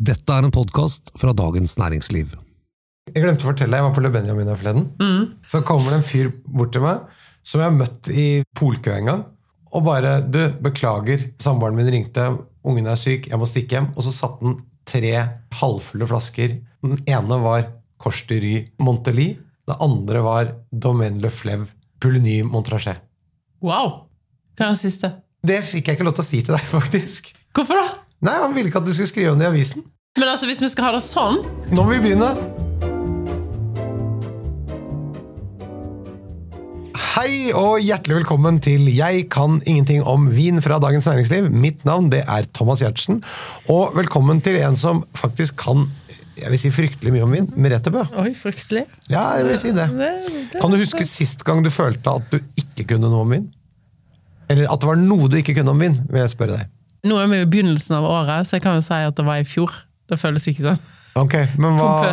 Dette er en podkast fra Dagens Næringsliv. Jeg glemte å fortelle, jeg var på Le Benjamin her forleden. Så kommer det en fyr bort til meg som jeg har møtt i polkø en gang. Og bare 'Du, beklager, samboeren min ringte, ungen er syk, jeg må stikke hjem.' Og så satte han tre halvfulle flasker. Den ene var Corche de Ry Montely. Det andre var Domaine Le Fleuve Pouligny Montrachet. Wow! Hva er det siste? Det fikk jeg ikke lov til å si til deg, faktisk. Hvorfor da? Nei, Han ville ikke at du skulle skrive om det i avisen. Men altså, hvis vi skal ha det sånn Nå må vi begynne! Hei og hjertelig velkommen til Jeg kan ingenting om vin fra Dagens Næringsliv. Mitt navn det er Thomas Giertsen. Og velkommen til en som faktisk kan jeg vil si fryktelig mye om vin. Merete Bø. Oi, fryktelig. Ja, jeg vil si det. Det, det. Kan du huske sist gang du følte at du ikke kunne noe om vin? Eller at det var noe du ikke kunne om vin, vil jeg spørre deg. Nå er vi jo i begynnelsen av året, så jeg kan jo si at det var i fjor. Det føles ikke sånn Ok, men hva.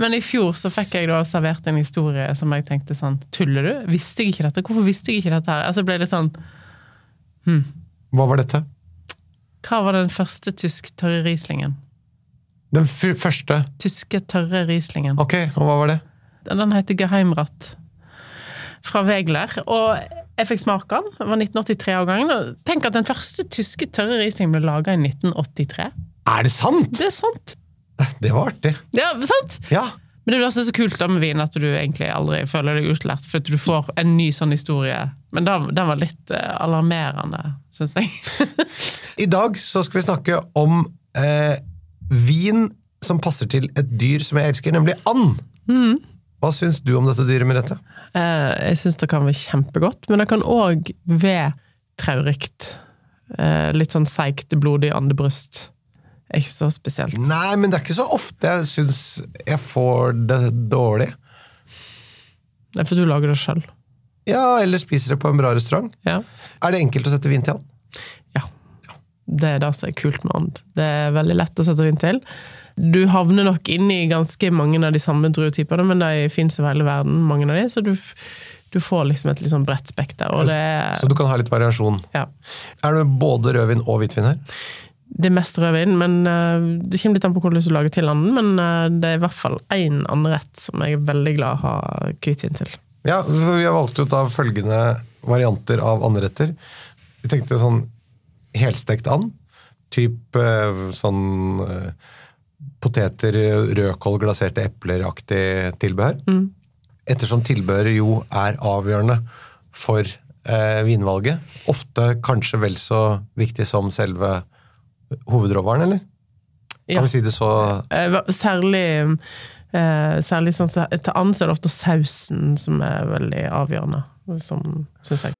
Men i fjor så fikk jeg da servert en historie som jeg tenkte sånn Tuller du? Visste jeg ikke dette? Hvorfor visste jeg ikke dette her? Altså ble det sånn Hva var dette? Hva var den første tysk tørre Rieslingen? Den første? Tyske tørre Rieslingen. Ok, og hva var det? Den heter Geheimrat fra Wegler. Og jeg fikk smake den. Det var 1983-årgangen. og Tenk at den første tyske tørre Rieslingen ble laga i 1983. Er det sant?! Det er sant! Det var artig. Ja, sant? Ja. Men det er er så kult da med vin, at du egentlig aldri føler deg utlært, for at du får en ny sånn historie. Men den, var litt eh, alarmerende, syns jeg. I dag så skal vi snakke om eh, vin som passer til et dyr som jeg elsker, nemlig and. Hva syns du om dette dyret, Merete? Eh, jeg syns det kan være kjempegodt, men det kan òg være traurikt. Eh, litt sånn seigt, blodig andebryst. Ikke så spesielt. Nei, men det er ikke så ofte jeg syns jeg får det dårlig. Det er for du lager det sjøl. Ja, eller spiser det på en bra restaurant. Ja. Er det enkelt å sette vin til and? ja. Det er det som er kult med and. Det er veldig lett å sette vin til. Du havner nok inn i ganske mange av de samme druetypene, men de fins over hele verden, mange av de, så du, du får liksom et sånn bredt spekter. Det, Så du kan ha litt variasjon. ja. Er det både rødvin og hvitvin her? det er mest rødvin, men eh, det kommer litt an på hvordan du lager til anden. Men eh, det er i hvert fall én andrett som jeg er veldig glad å ha hvitvin til. Ja, for vi har valgt ut av følgende varianter av andretter. Vi tenkte sånn helstekt and. Typ eh, sånn poteter, rødkål, glaserte epler-aktig tilbehør. Ettersom tilbehøret jo er avgjørende for eh, vinvalget. Ofte kanskje vel så viktig som selve hovedråvaren, eller? Ja. Kan vi si det så Eh, Særlig, eh, særlig sånn som til and så er det ofte sausen som er veldig avgjørende, som syns jeg.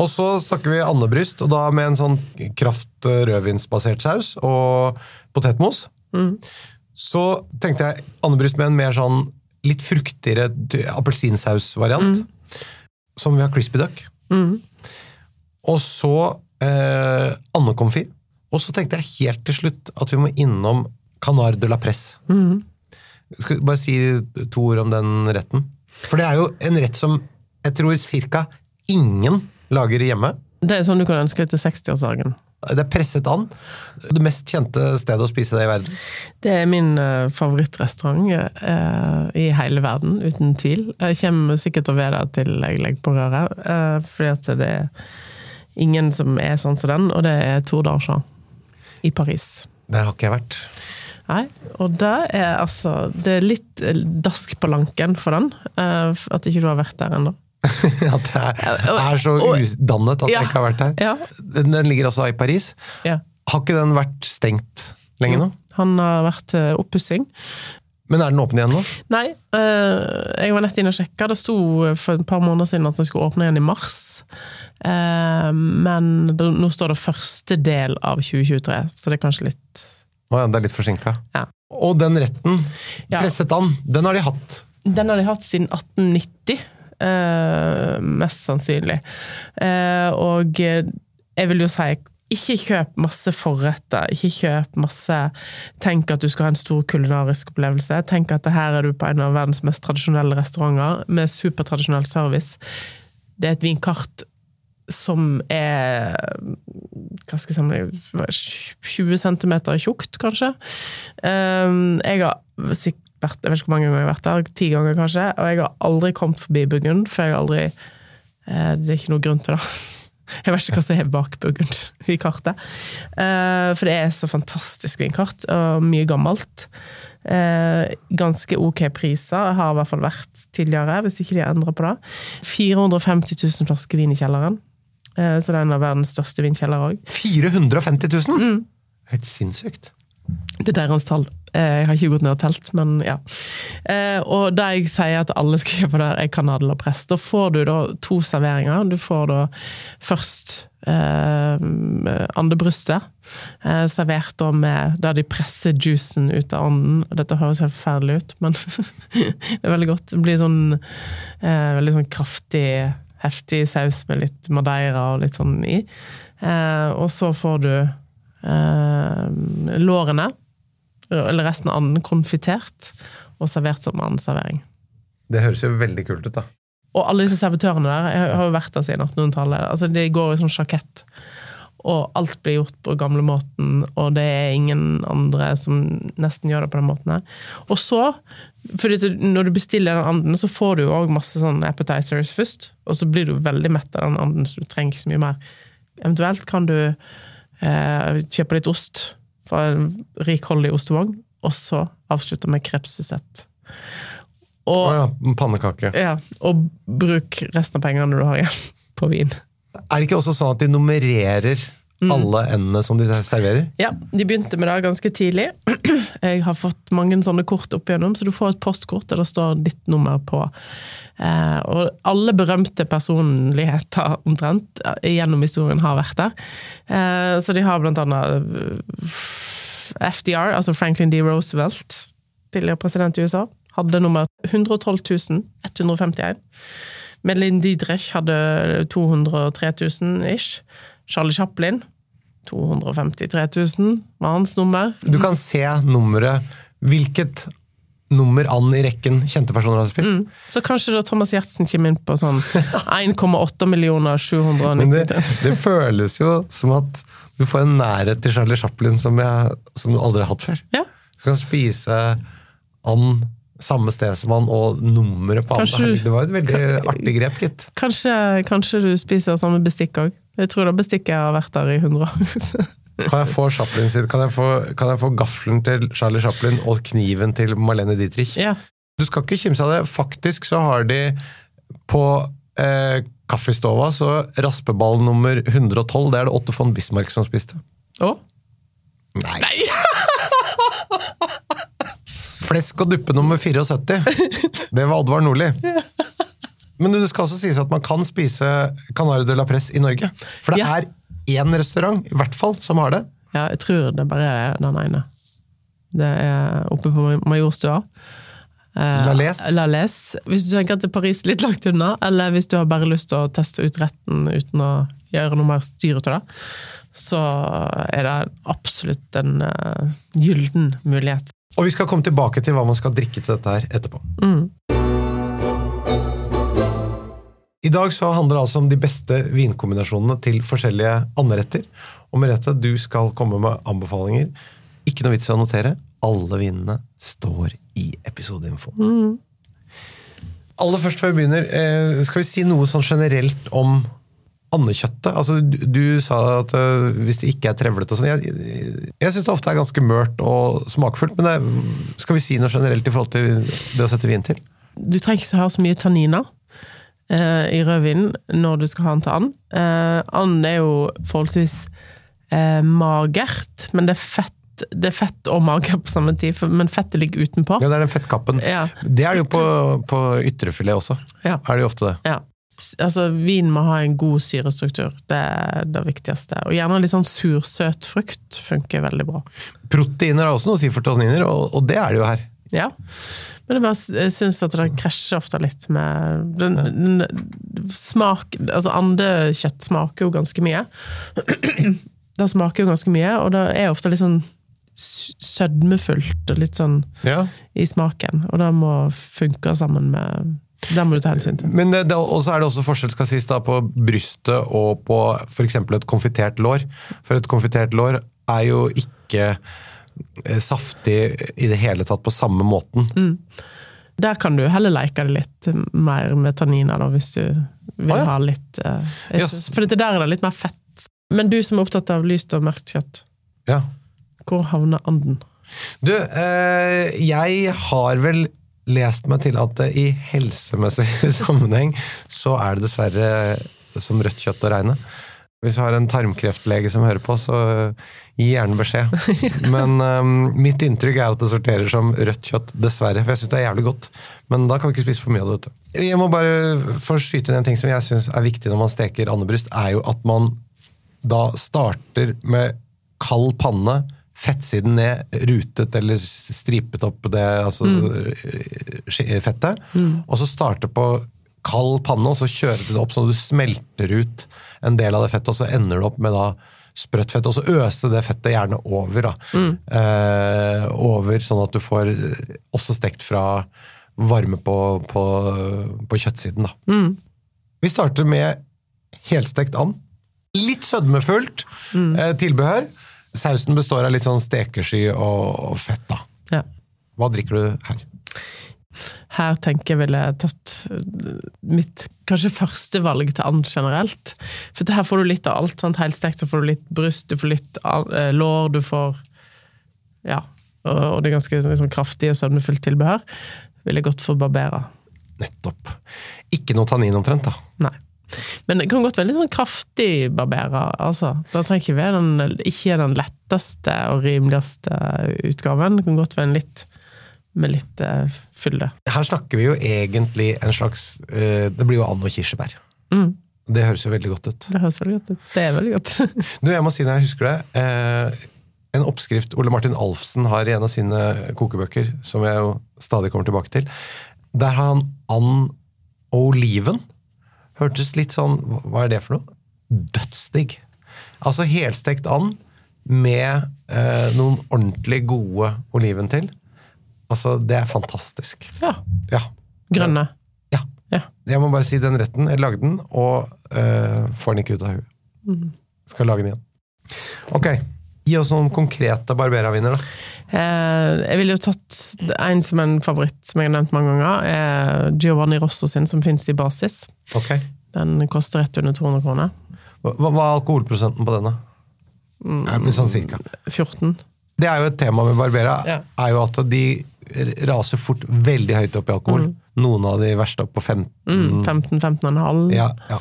Og så snakker vi andebryst, og da med en sånn kraft eh, rødvinsbasert saus og potetmos. Så tenkte jeg andebryst med en mer sånn litt fruktigere appelsinsausvariant. Mm. Som vi har crispy duck. Og så eh, andekonfi. Og så tenkte jeg helt til slutt at vi må innom canard de la presse. Skal vi bare si to ord om den retten? For det er jo en rett som jeg tror cirka ingen lager hjemme. Det er sånn du kan ønske deg til 60-årsdagen. Det er presset an. Det mest kjente stedet å spise det i verden. Det er min uh, favorittrestaurant uh, i hele verden, uten tvil. Jeg kommer sikkert til å være der til jeg legger på røret, uh, fordi at det er ingen som er sånn som den, og det er Tour d'Argent i Paris. Der har ikke jeg vært. Nei, og det er altså Det er litt dask på lanken for den, at ikke du har vært der ennå. At jeg er, så udannet at jeg ikke har vært her. Den, ligger altså i Paris. Har ikke den vært stengt lenge nå? Han har vært til oppussing. Men er den åpen igjen nå? Nei, eh, jeg var nett inne og sjekka. Det sto for et par måneder siden at den skulle åpne igjen i mars. Eh, men nå står det første del av 2023, så det er kanskje litt Å ja, det er litt forsinka. Ja. Og den retten, presset and, den har de hatt. Den har de hatt siden 1890, eh, mest sannsynlig. Eh, og eh, jeg vil jo si ikke kjøp masse forretter. Ikke kjøp masse Tenk at du skal ha en stor kulinarisk opplevelse. Tenk at her er du på en av verdens mest tradisjonelle restauranter med supertradisjonell service. Det er et vinkart som er hva skal jeg si 20 cm tjukt, kanskje. Um, jeg har vært jeg vet ikke hvor mange ganger jeg har vært der, ti ganger kanskje, og jeg har aldri kommet forbi Burgund, for jeg har aldri eh, Det er ikke noe grunn til det. Jeg vet ikke hva som er bak Burgund i kartet. Eh, for det er så fantastisk vinkart, og mye gammelt. Eh, ganske ok priser, har i hvert fall vært tidligere, hvis ikke de har endret på det. 450 000 flasker vin i kjelleren. Eh, så det er en av verdens største vinkjellere òg. 450 000! Mm. Helt sinnssykt. Det er deres tall. Eh, Jeg har ikke gått ned og telt, men ja. Eh, Og da jeg sier at alle skal kjøpe der, er Canadel og Press. Da får du da to serveringer. Du får da først eh, andebrystet, eh, servert da med der de presser juicen ut av ånden. Dette høres helt forferdelig ut, men det er veldig godt. Det blir sånn eh, veldig sånn kraftig, heftig saus med litt madeira og litt sånn i. Eh, og så får du eh, lårene, eller resten av anden, konfitert og servert som andservering. Det høres jo veldig kult ut, da. Og alle disse servitørene der jeg har jo vært der siden 1800-tallet. Altså, de går i sånn sjakett. Og alt blir gjort på gamlemåten, og det er ingen andre som nesten gjør det på den måten her. Og så, fordi når du bestiller den anden, så får du jo òg masse sånn appetizers først. Og så blir du veldig mett av den anden, så du trenger ikke så mye mer. Eventuelt kan du eh, kjøpe litt ost fra en rikholdig ostevogn, og så avslutter med krepssusett. Å oh ja, pannekake. ja, og bruk resten av pengene du har igjen på vin. Er det ikke også sånn at de nummererer Mm. alle endene som de serverer? Ja, de begynte med det ganske tidlig. Jeg har fått mange sånne kort opp igjennom, så du får et postkort der det står ditt nummer på. Eh, og alle berømte personligheter omtrent gjennom historien har vært der. Eh, så de har blant annet eh, FDR, altså Franklin D. Roosevelt, tidligere president i USA, hadde nummer 112 151. Melin Dietrich hadde 203 000 ish. Charlie Chaplin 253 000 var hans nummer. Du kan se nummeret Hvilket nummer an i rekken kjente personer har spist. Mm. Så kanskje da Thomas Giertsen kommer inn på sånn 1,8 millioner 790 det, 000. det føles jo som at du får en nærhet til Charlie Chaplin som, jeg, som du aldri har hatt før. Ja. Du kan spise and samme sted som han, og nummeret på Kanskje and. Det var et veldig artig grep, gitt. Kanskje, kanskje du spiser samme bestikk òg. Jeg tror da bestikket har vært der i 100 år. Kan jeg få Chaplin sitt? Kan jeg få, kan jeg få gaffelen til Charlie Chaplin og kniven til Marlene Dietrich? ja. Du skal ikke kimse av det. Faktisk så har de på eh, kaffestova så raspeball nummer 112, det er det Otto von Bismarck som spiste. Å? Nei! Flesk og duppe nummer 74. Det var Oddvar Nordli. Men det skal også sies at man kan spise Canard de la Presse i Norge. For det Ja. er én restaurant, i hvert fall, som har det. Ja, jeg tror det bare er den ene. Det er oppe på Majorstua. Eh, La Les. La Les. Hvis du tenker at det er Paris litt langt unna, eller hvis du har bare lyst til å teste ut retten uten å gjøre noe mer styr ut av det, så er det absolutt en uh, gylden mulighet. Og vi skal komme tilbake til hva man skal drikke til dette her etterpå. Mm. I dag så handler det altså om de beste vinkombinasjonene til forskjellige anderetter. Og Merete, du skal komme med anbefalinger. Ikke noe vits i å notere. Alle vinene står i episodeinfo. Aller først før vi begynner, eh, skal vi si noe sånn generelt om andekjøttet? Altså, du, du sa at eh, hvis det ikke er trevlet og sånn Jeg, jeg syns det ofte er ganske mørt og smakfullt, men det, skal vi si noe generelt i forhold til det å sette vin til? Du trenger ikke ha så mye tanniner eh, i rødvinen når du skal ha den til and. Eh, and er jo forholdsvis eh, magert, men det er fett. Det er fett og mager på samme tid, men fettet ligger utenpå. Ja, det er den fettkappen. Ja. Det er det jo på, på ytrefilet også. Ja. Er det jo ofte det. Ja. Altså, vin må ha en god syrestruktur. Det er det viktigste. Og gjerne litt sånn sursøt frukt funker veldig bra. Proteiner har også noe å si for tanniner, og, og det er det jo her. Ja. Men jeg bare syns at det krasjer ofte litt med den, den smak Altså andekjøtt smaker jo ganske mye. Det smaker jo ganske mye, og det er ofte litt sånn sødmefullt og litt sånn Ja. i smaken. Og det må funke sammen med Det må du ta hensyn til. Men det, det, også er det også forskjell skal sies da, på brystet og på f.eks. et konfitert lår. For et konfitert lår er jo ikke saftig i det hele tatt på samme måten. Der kan du heller leke det litt mer med tanniner, da, hvis du vil ah, ja. ha litt uh, Yes. For dette der er det litt mer fett. Men du som er opptatt av lyst og mørkt kjøtt, Ja. hvor havner anden? Du, eh, jeg har vel lest meg til at i helsemessig sammenheng så er det dessverre som rødt kjøtt å regne. Hvis du har en tarmkreftlege som hører på, så gi gjerne beskjed. Men um, mitt inntrykk er at det sorterer som rødt kjøtt, dessverre. For jeg syns det er jævlig godt. Men da kan vi ikke spise for mye av det. vet du. Jeg må bare få skyte inn en ting som jeg syns er viktig når man steker andebryst, er jo at man da starter med kald panne, fettsiden ned, rutet eller stripet opp det altså, mm. fettet, og så starter på kald panne, og så kjører du det opp sånn at du smelter ut en del av det fettet, og så ender du opp med da sprøtt fett, og så øse det fettet gjerne over. da. Eh, over, sånn at du får eh, også stekt fra varme på, på, på kjøttsiden. da. Vi starter med helstekt and. Litt sødmefullt eh, tilbehør. Sausen består av litt sånn stekesky og, og fett. da. Ja. Hva drikker du her? Her tenker jeg ville tatt eh, mitt kanskje første valg til and generelt. For her får du litt av alt. sant? Helstekt så får du litt bryst, du får litt eh, lår, du får Ja. Og, det er ganske sånn kraftig og sødmefullt tilbehør. Ville gått for Barbera. Nettopp. Ikke noe tannin omtrent, da. Nei. Men det kan godt være litt sånn kraftig Barbera. altså. Da trenger ikke være den, ikke den letteste og rimeligste utgaven. Det kan godt være en litt med litt eh, fylde. Her snakker vi jo egentlig en slags eh, Det blir jo and og kirsebær. Mm. Det høres jo veldig godt ut. Det høres veldig godt ut. Det er veldig godt. Du, jeg må si når jeg husker det eh, En oppskrift Ole Martin Alfsen har i en av sine kokebøker, som jeg jo stadig kommer tilbake til. Der har han and oliven. Hørtes litt sånn Hva er det for noe? Dødsdigg. Altså helstekt and med eh, noen ordentlig gode oliven til. Altså, det er fantastisk. Ja. Ja. Grønne. ja. Ja. Jeg må bare si den retten. Jeg lagde den, og eh, får den ikke ut av huet. Skal lage den igjen. Ok. Gi oss noen konkrete Barbera-viner, da. Eh, jeg ville jo tatt en som en favoritt, som jeg har nevnt mange ganger. er Giovanni Rosso sin, som fins i basis. Ok. Den koster rett under 200 kroner. Hva, hva er alkoholprosenten på denne? Ja, men sånn cirka. 14. Det er jo et tema med Barbera, Ja. er jo at de raser fort veldig høyt opp i alkohol. Noen av de verste opp på 15. Mm, 15-15,5. Ja, ja.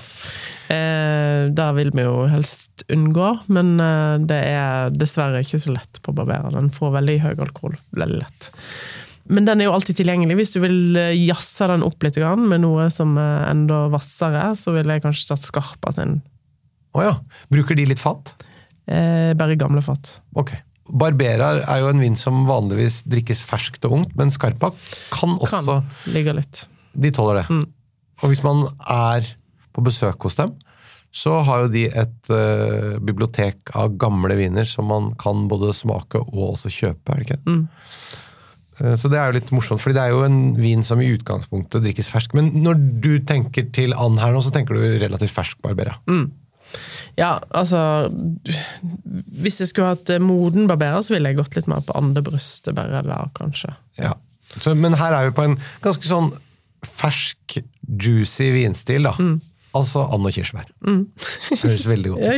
Eh, det vil vi jo helst unngå, men eh, det er dessverre ikke så lett på Barbera. Den får veldig høy alkohol veldig lett. Men den er jo alltid tilgjengelig. Hvis du vil eh, jazze den opp litt med noe som er enda hvassere, så ville jeg kanskje tatt Skarpa sin. Å ja. Bruker de litt fat? Eh, bare gamle fat. Ok. Barbera er jo en vin som vanligvis drikkes ferskt og ungt, men Scarpa kan også Kan ligge litt. De tåler det. Og hvis man er på besøk hos dem, så har jo de et uh, bibliotek av gamle viner som man kan både smake og også kjøpe, er det ikke? Mm. Så det er jo litt morsomt, fordi det er jo en vin som i utgangspunktet drikkes fersk. Men når du tenker til and her nå, så tenker du relativt fersk Barbera. Ja, altså Hvis jeg skulle hatt eh, moden barberer, så ville jeg gått litt mer på andebryst. Bare der, kanskje. Ja. Så, men her er vi på en ganske sånn fersk, juicy vinstil, da. Altså and og kirsebær. Høres veldig godt ut. Ja,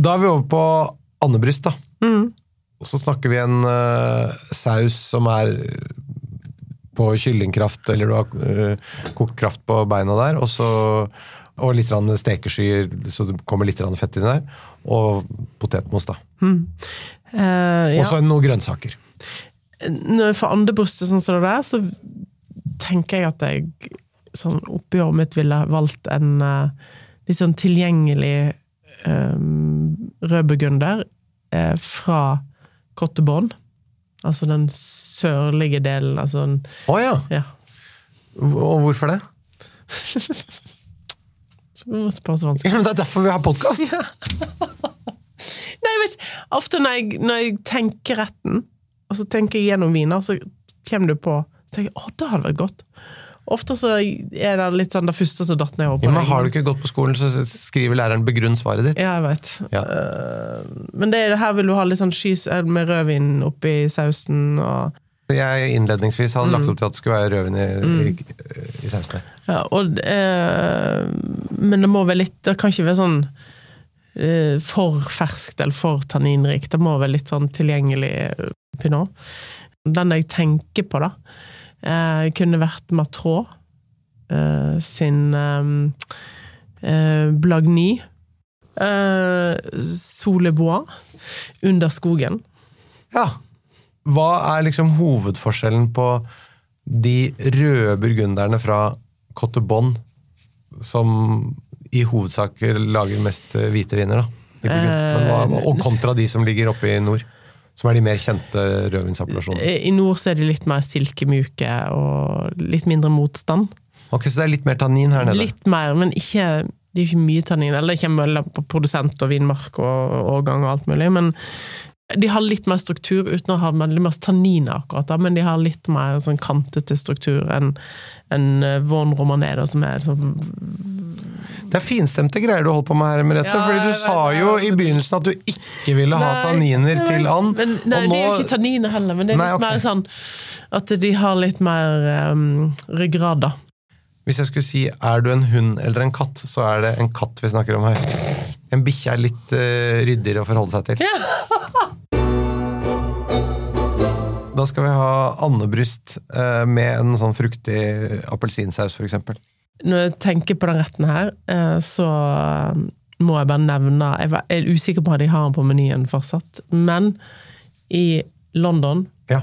Da er vi over på andebryst, da. Og så snakker vi en uh, saus som er på kyllingkraft, eller du har uh, kokt kraft på beina der, og så og litt stekeskyer, så det kommer litt fett inn der. Og potetmos, da. Eh, ja. Og så noen grønnsaker. Når jeg får andebrystet sånn som det der, så tenker jeg at jeg sånn oppi håret mitt ville valgt en litt sånn tilgjengelig um, rødburgunder eh, fra Kotteborn. Altså den sørlige delen, altså oh, ja! Ja. Og hvorfor det? Så må spørre så vanskelig. Ja, men Det er derfor vi har podkast! Nei, jeg vet ikke. Ofte når jeg, når jeg tenker retten, og så tenker jeg gjennom viner, så kommer du på så tenker jeg, å, det hadde vært godt. Ofte så er det litt sånn det første som datt ned over på Ja, men har du ikke gått på skolen, så skriver læreren 'begrunn svaret ditt'. Ja, jeg vet. Ja. Eh, men det, er- her vil du ha litt sånn skys med rødvin oppi sausen. Og, Jeg innledningsvis hadde Mm. lagt opp til at det skulle være rødvin i, i, i sausen. ja, og, eh, men det må være litt Det kan ikke være sånn eh, for ferskt eller for tanninrikt. Det må være litt sånn tilgjengelig eh, pinot. Den jeg tenker på, da, eh, kunne vært Matrå eh, sin eh, eh, Blagny. Eh, Solebois, Under skogen. Ja. Hva er liksom hovedforskjellen på de røde burgunderne fra Cotte Bonne, som i hovedsak lager mest eh, hvite viner, da? hva, og kontra de som ligger oppe i nord, som er de mer kjente rødvinsappellasjonene. I nord så er de litt mer silkemyke og litt mindre motstand. Ok, Så det er litt mer tannin her nede? Litt mer, men ikke, det er ikke mye tannin. Eller det kommer vel på produsent og vinmark og årgang og alt mulig. Men de har litt mer struktur uten å ha veldig masse tanniner, akkurat da, men de har litt mer sånn kantete struktur enn en Von Romané, som er sånn Det er finstemte greier du holder på med her, Merete. Ja, fordi du sa jo i begynnelsen at du ikke ville ha Nei, tanniner nei, til and. Men, nei, og det er jo ikke tanniner heller, men det er litt okay. mer sånn at de har litt mer um, ryggrad, da. Hvis jeg skulle si er du en hund eller en katt, så er det en katt vi snakker om her. En bikkje er litt uh, ryddigere å forholde seg til. Da skal vi ha andebryst uh, med en sånn fruktig appelsinsaus, f.eks. Når jeg tenker på den retten her, eh, så eh, må jeg bare nevne Jeg er usikker på om de har den på menyen fortsatt, men i London, Ja.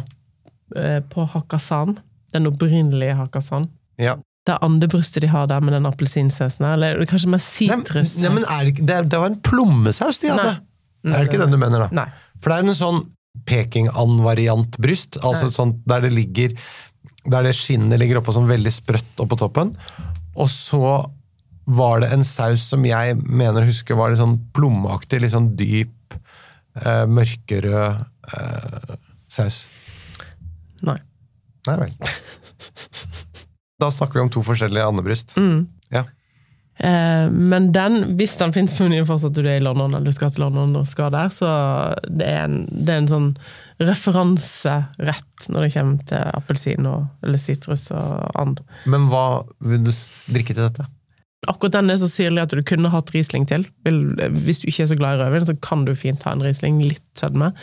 eh, på Hakkasan, den opprinnelige Hakkasan, ja. det andebrystet de har der med den appelsinsausen. Eller kanskje med sitrus. nei, men er det, det, det var en plommesaus de hadde. Nei. Er det ikke den du mener, da? Nei. For det er en sånn Peking-an-variant bryst, altså sånt der det ligger Der det skinnet ligger oppå sånn veldig sprøtt oppå toppen. Og så var det en saus som jeg mener å huske var litt sånn plommeaktig, litt sånn dyp, eh, mørkerød eh, saus. Nei. Nei vel. Da snakker vi om to forskjellige andebryst. Mm. Ja. Eh, men den, hvis den finnes på menyen fortsatt, du er i London eller du skal til London og skal der, så det er en, det er en sånn referanserett når det kommer til appelsin eller sitrus og and. Men hva vil du drikke til dette? Akkurat den er så syrlig at du kunne hatt Riesling til. Hvis du ikke er så glad i rødvin, så kan du fint ha en Riesling, litt sødme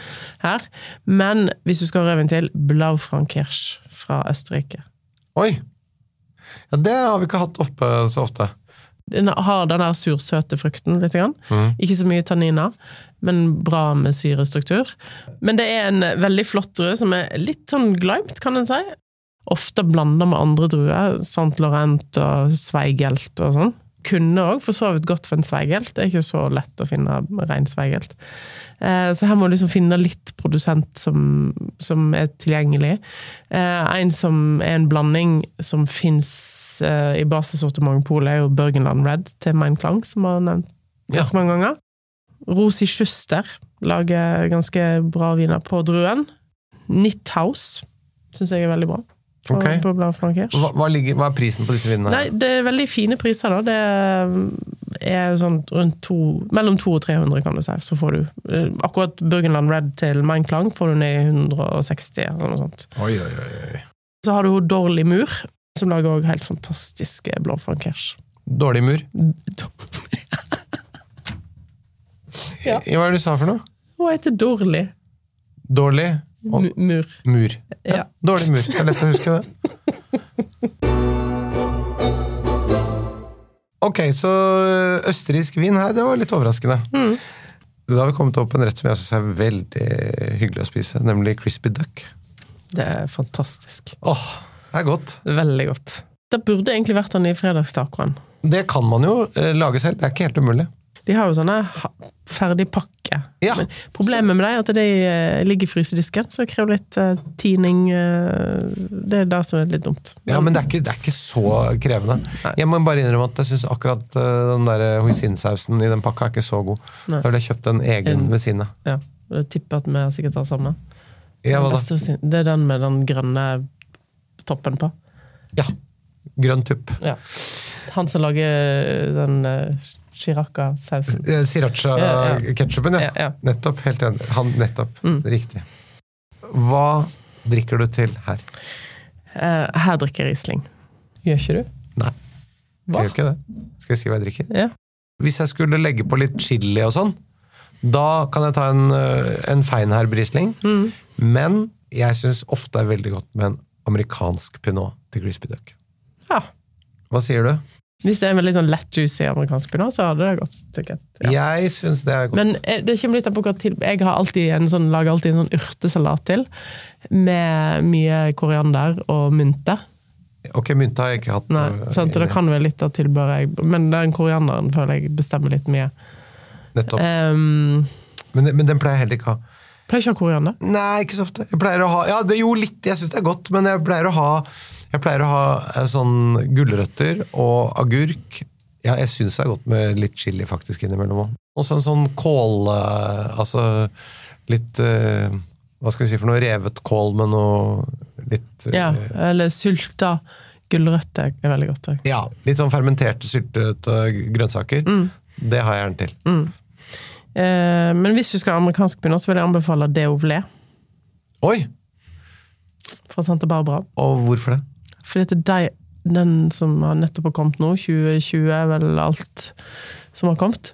her. Men hvis du skal ha rødvin til, Blaufrankirsch fra Østerrike. Oi! Ja, det har vi ikke hatt oppe så ofte. Den har den der sursøte frukten litt. Grann. Mm. Ikke så mye tanniner, men bra med syrestruktur. Men det er en veldig flott drue som er litt sånn gleimt, kan en si. Ofte blanda med andre druer, Sant Laurent og Sveigelt og sånn. Kunne òg for så vidt gått for en Sveigelt, det er ikke så lett å finne rein Sveigelt. Eh, Så her må du liksom finne litt produsent som, som er tilgjengelig. Eh, En som er en blanding som fins i basesortimentet er jo Børgenland Red til Mein Klang, som har nevnt Ja. ganske mange ganger. Rosi Schuster lager ganske bra viner på druen. Nithaus syns jeg er veldig bra. På, Ok. på Hva, hva, ligger, hva er prisen på disse vinene? Nei, det er veldig fine priser, da. Det er sånn rundt to, mellom 200 og 300, kan du si. Så får du eh, Akkurat Burgenland Red til Mein Klang får du ned i 160, eller noe sånt. Oi, oi, oi. Så har du Dorley Mur, som lager òg helt fantastiske blåfrankers. Dårlig mur. Ja. Hva er det du sa for noe? Hun heter dårlig. Dårlig og Mur. mur. Ja. Dårlig mur. Det er lett å huske det. Ok, så østerriksk vin her, det var litt overraskende. Mm. Da har vi kommet opp på en rett som jeg syns er veldig hyggelig å spise, nemlig crispy duck. Det er fantastisk. Åh, det er godt. Veldig godt. Det burde egentlig vært den i fredagstacoen. Det kan man jo eh, lage selv, det er ikke helt umulig. De har jo sånne ferdig pakke. Ja. Men problemet med det er at de eh, ligger i frysedisken, så det krever litt eh, tining. det er det som er litt dumt. Ja, men det er ikke, det er ikke så krevende. Nei. Jeg må bare innrømme at jeg syns akkurat den der hoisinsausen i den pakka er ikke så god. Nei. Da ville jeg kjøpt en egen En- ved siden av. Ja, jeg tipper at vi sikkert har samme. Ja, hva da? Det er den med den grønne toppen på. Ja. Grønn tupp. Ja. Han som lager den uh, Chiraca-sausen. Eh, Sriracha-ketsjupen, ja. Ja, ja. Nettopp. Helt enig. Han, nettopp. Mm. Riktig. Hva drikker du til her? Uh, her drikker jeg Riesling. Gjør ikke du? Nei, Hva? jeg gjør ikke det. Skal jeg si hva jeg drikker? Ja. Hvis jeg skulle legge på litt chili og sånn, da kan jeg ta en, eh, en Feinherb Riesling. Mm. Men jeg syns ofte er veldig godt med en amerikansk pinot til crispy duck. ja. Hva sier du? Hvis det er en veldig sånn lett juicy amerikansk pinot, så hadde det gått sikkert. Ja. Jeg synes det er godt. Men eh, det kommer litt an på hva til Jeg har alltid en sånn, lager alltid en sånn urtesalat til, med mye koriander og mynte. Ok, mynte har jeg ikke hatt. Nei, eh, sant? Det kan være litt av tilbehøret, men den korianderen føler jeg bestemmer litt mye. Nettopp. Um, Men, men den pleier jeg heller ikke å ha. Pleier ikke å ha koriander. Nei, ikke så ofte. Jeg pleier å ha Ja, det, jo, litt. Jeg syns det er godt, men jeg pleier å ha Jeg pleier å ha eh, sånn gulrøtter og agurk. Ja, jeg syns det er godt med litt chili faktisk innimellom òg. Og så en sånn kål eh, Altså litt eh, Hva skal vi si for noe? Revet kål med noe litt Ja, eller sylta gulrøtter er veldig godt òg. ja, litt sånn fermenterte, syltete grønnsaker. Mm. Det har jeg gjerne til. Eh, men hvis du skal ha amerikansk pinot, så vil jeg anbefale Deovlé Oi! fra Santa Barbara. Og hvorfor det? Fordi at de, den som har nettopp har kommet nå, 2020 er vel alt som har kommet.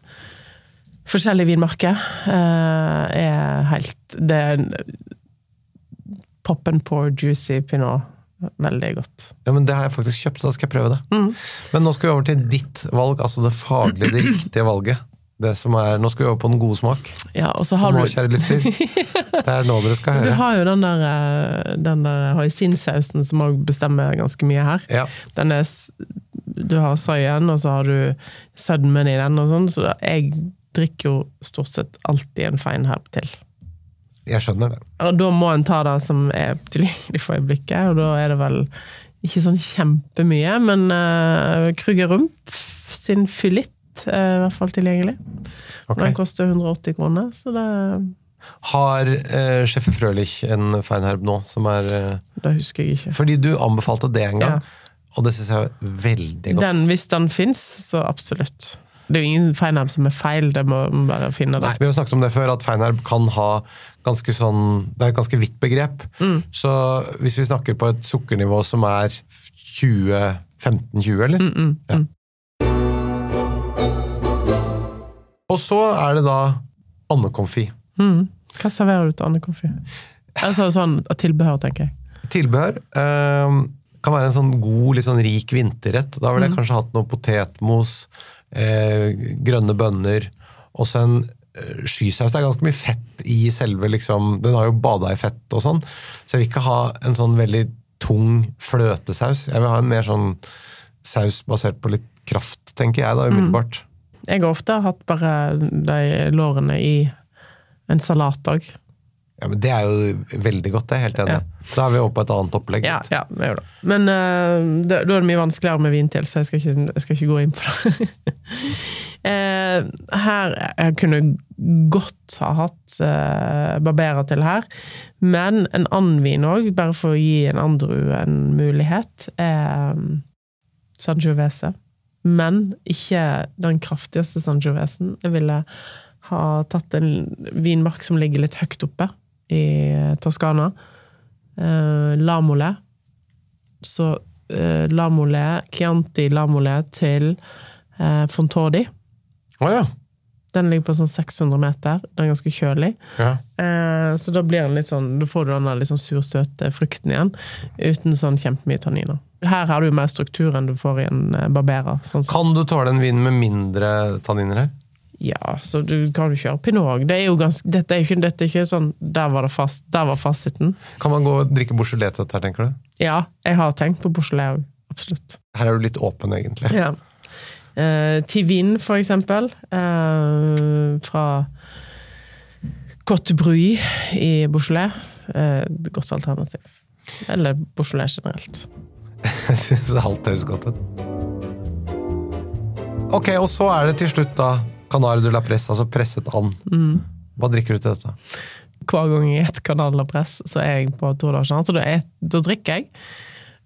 Forskjellige vinmarker eh, er helt Det er poppen pop and pour juicy pinot. Veldig godt. Ja, men Det har jeg faktisk kjøpt, så da skal jeg prøve det. Mm. Men nå skal vi over til ditt valg, altså det faglige, det riktige valget. Det som er, Nå skal vi over på den gode smak. Ja, og så Så har nå, du kjære lytter, det er nå dere skal høre. Du har jo den der, eh, den der hoisinsausen som òg bestemmer ganske mye her. Ja. Den er, du har soyaen, og så har du sødmen i den, og sånn, så jeg drikker jo stort sett alltid en fein herb til. Jeg skjønner det. Og da må en ta det som er tilgjengelig for øyeblikket, og da er det vel ikke sånn kjempemye, men uh, Kruger Rumpf sin Fylitt er i hvert fall tilgjengelig. Okay. Den koster 180 kroner, så det, Har uh, Scheffer Frølich en feinherb nå, som er eh, det husker jeg ikke. Fordi du anbefalte det en gang, Ja. og det syns jeg er veldig godt. Den, hvis den fins, så absolutt. Det er jo ingen feinherb som er feil, det må man bare finne det. Nei, vi har snakket om det før, at feinherb kan ha ganske sånn Det er et ganske vidt begrep. Mm. Så hvis vi snakker på et sukkernivå som er 20 15-20, eller? Mm, Ja. Og så er det da andekomfi. Mm. Hva serverer du til andekaffe? Altså sånn tilbehør, tenker jeg. Tilbehør eh, kan være en sånn god, litt sånn rik vinterrett. Da Mm. ville jeg kanskje hatt noe potetmos, eh, grønne bønner, og så en eh, skysaus. Det er ganske mye fett i selve liksom Den har jo bada i fett og sånn, så jeg vil ikke ha en sånn veldig tung fløtesaus. Jeg vil ha en mer sånn saus basert på litt kraft, tenker jeg da, Mm. Jeg har ofte hatt bare de lårene i en salat òg. Ja, men Det er jo veldig godt, det helt enig. Ja. Da er vi over på et annet opplegg. Ja, ja, det jo det. Men uh, da er det mye vanskeligere med vin til, så jeg skal ikke, jeg skal ikke gå inn på det. uh, her Jeg kunne godt ha hatt uh, barberer til her, men en annen vin òg, bare for å gi en andre en mulighet, er um, Sangiovese. Men ikke den kraftigste Sangiovesen. Jeg ville ha tatt en vinmark som ligger litt høyt oppe i Toskana. Eh, Lamole. Så eh, Lamole, Chianti Lamole til eh, Fontodi. Å ja. Den ligger på sånn 600 meter. Den er ganske kjølig. ja. Eh, så da blir den litt sånn, da får du den der litt sånn sursøte frukten igjen, uten sånn kjempemye tanniner. Her har du mer struktur enn du får i en eh, barberer. Sånn. Kan du tåle en vin med mindre tanniner her? Ja, så du kan jo kjøre pinot. Det er jo ganske, dette er ikke, dette er ikke sånn Der var det fast, der var fasiten. Kan man gå og drikke Beaujolais til dette, tenker du? Ja, jeg har tenkt på Beaujolais òg. Absolutt. Her er du litt åpen, egentlig. Ja. Eh, Tivin, for eksempel. Eh, fra Cotte Bruy i Beaujolais. Eh, godt alternativ. Eller Beaujolais generelt. Jeg syns alt høres godt ut. Ok, og så er det til slutt da Canard du la Presse, altså presset and. Hva drikker du til dette? Hver gang jeg spiser Canal la Presse, så er jeg på Tour d'Argent, så da, et- da drikker jeg.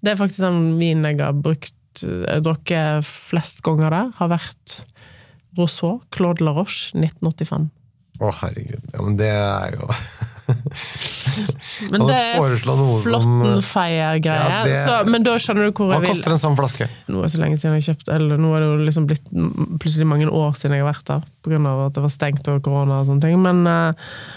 Det er faktisk en vin jeg har brukt Jeg drukket flest ganger der. Har vært Rousseau, Claude La Roche, 1985. Å, herregud. Ja, men det er jo Men det er Flottenfeier-greie. Ja, det- Men da skjønner du hvor jeg vil. Hva koster en sånn flaske? Nå er det så lenge siden jeg har kjøpt Eller nå er det jo liksom blitt plutselig mange år siden jeg har vært der, på grunn av at det var stengt og korona og sånne ting. Men eh,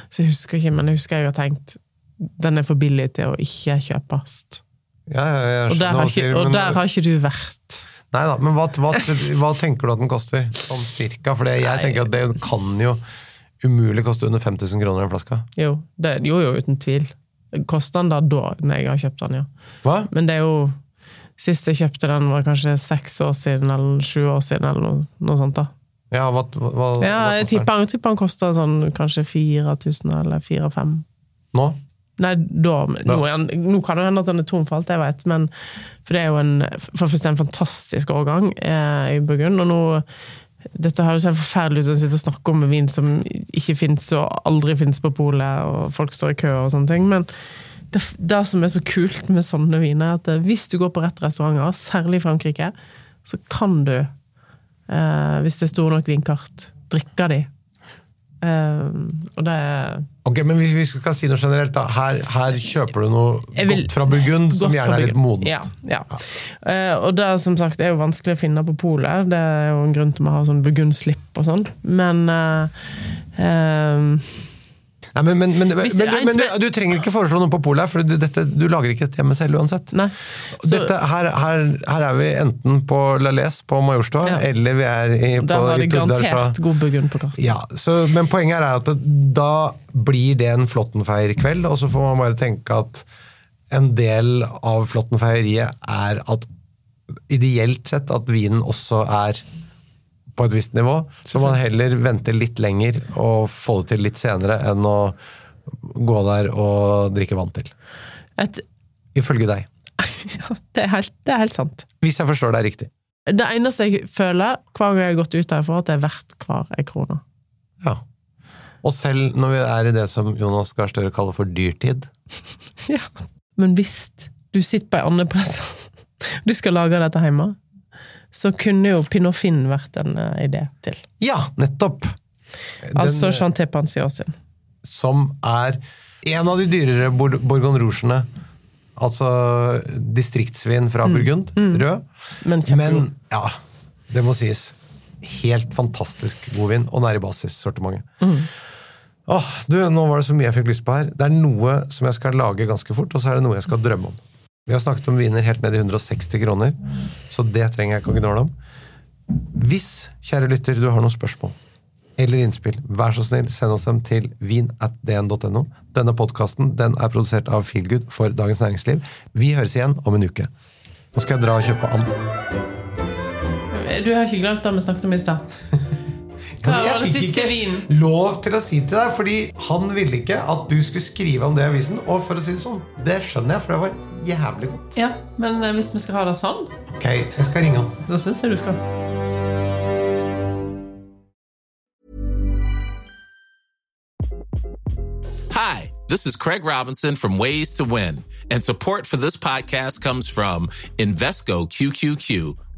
Så jeg husker ikke, men jeg husker jeg har tenkt den er for billig til å ikke kjøpes. Ja, Og der har ikke, og der har ikke du vært. Nei da, men hva, hva, hva tenker du at den koster? Sånn cirka? For jeg Nei. tenker at det kan jo umulig koste under 5000 kroner en flaske. Jo, det, jo, jo, uten tvil. Koster den da da, når jeg har kjøpt den, ja. Hva? Men det er jo Sist jeg kjøpte den, var kanskje seks år siden, eller sju år siden, eller noe, noe sånt. da. Ja, hva, Ja, jeg koster den? tipper tipper han koster sånn kanskje 4000 eller 4000. Nå? Nei, da, nå, han, nå kan det hende at den er tom for alt jeg vet, men for det er jo en, for det første en fantastisk årgang eh, i Burgund, og nå dette høres helt forferdelig ut å sitte og snakke om vin som ikke fins og aldri fins på polet, og folk står i kø og sånne ting, men det, det som er så kult med sånne viner, er at eh, hvis du går på rett restauranter, særlig i Frankrike, så kan du, eh, hvis det er store nok vinkart, drikke de. Eh, og det Ok, men hvis vi skal si noe generelt, da. Her, her kjøper du noe vil- godt fra Burgund som gjerne er litt modent. Ja, ja. Eh, og det som sagt er jo vanskelig å finne på polet. Det er jo en grunn til å ha sånn Burgund-slipp og sånn. Men uh, eh, Nei, men, men, men, men, du, du trenger ikke foreslå noe på polet, her, for du, dette, du lager ikke dette hjemme selv uansett. Så- Dette, her, her, her er vi enten på La Les på Majorstua, Ja. eller vi er i, på Der var det garantert god burgund på kartet. Ja, så, men poenget er at da blir det en Flåttenfeier-kveld, og så får man bare tenke at en del av Flåttenfeieriet er at ideelt sett at vinen også er på et visst nivå, så man heller venter litt lenger og få det til litt senere enn å gå der og drikke vann til. Et, Ifølge deg. ja, det, er helt, det er helt sant. Hvis jeg forstår deg riktig. Det eneste jeg føler hver gang jeg har gått ut herfra, at det er verdt hver ei krone. Ja. Og selv når vi er i det som Jonas Gahr Støre kaller for dyrtid. Ja. Men hvis du sitter på ei andrepress, du skal lage dette hjemme, så kunne jo Pinofin vært en eh, idé til. Ja, nettopp! Altså Den, Chanté Pansiot sin. som er en av de dyrere Bour- Bourgogne Rougene. Altså distriktsvin fra Burgund, rød. Men. Men ja, det må sies. Helt fantastisk god vin, og nær i basissortimentet. Åh, du, nå var det så mye jeg fikk lyst på her. Det er noe som jeg skal lage ganske fort, og så er det noe jeg skal drømme om. Vi har snakket om viner helt ned i 160 kroner, så det trenger jeg ikke å gnåle om. Hvis, kjære lytter, du har noen spørsmål eller innspill, vær så snill, send oss dem til vin.dn.no. Denne podkasten den er produsert av Feelgood for Dagens Næringsliv. Vi høres igjen om en uke. Nå skal jeg dra og kjøpe and. Du har ikke glemt det vi snakket om i stad? Hva var det siste vinen? lov til å si til deg, fordi han ville ikke at du skulle skrive om det i avisen. Og for å si det sånn, det skjønner jeg, for det var jævlig godt. Ja, men eh, hvis vi skal ha det sånn, Ok, jeg skal ringe han. så syns jeg du skal. Hi, this is Craig Robinson from Ways to Win, and support for this podcast comes from Invesco QQQ,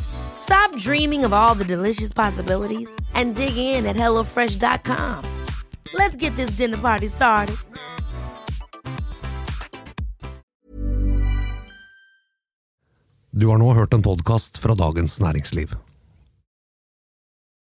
Stop dreaming of all the delicious possibilities and dig in at HelloFresh.com. Let's get this dinner party started. Du har nå hørt en podkast fra Dagens Næringsliv.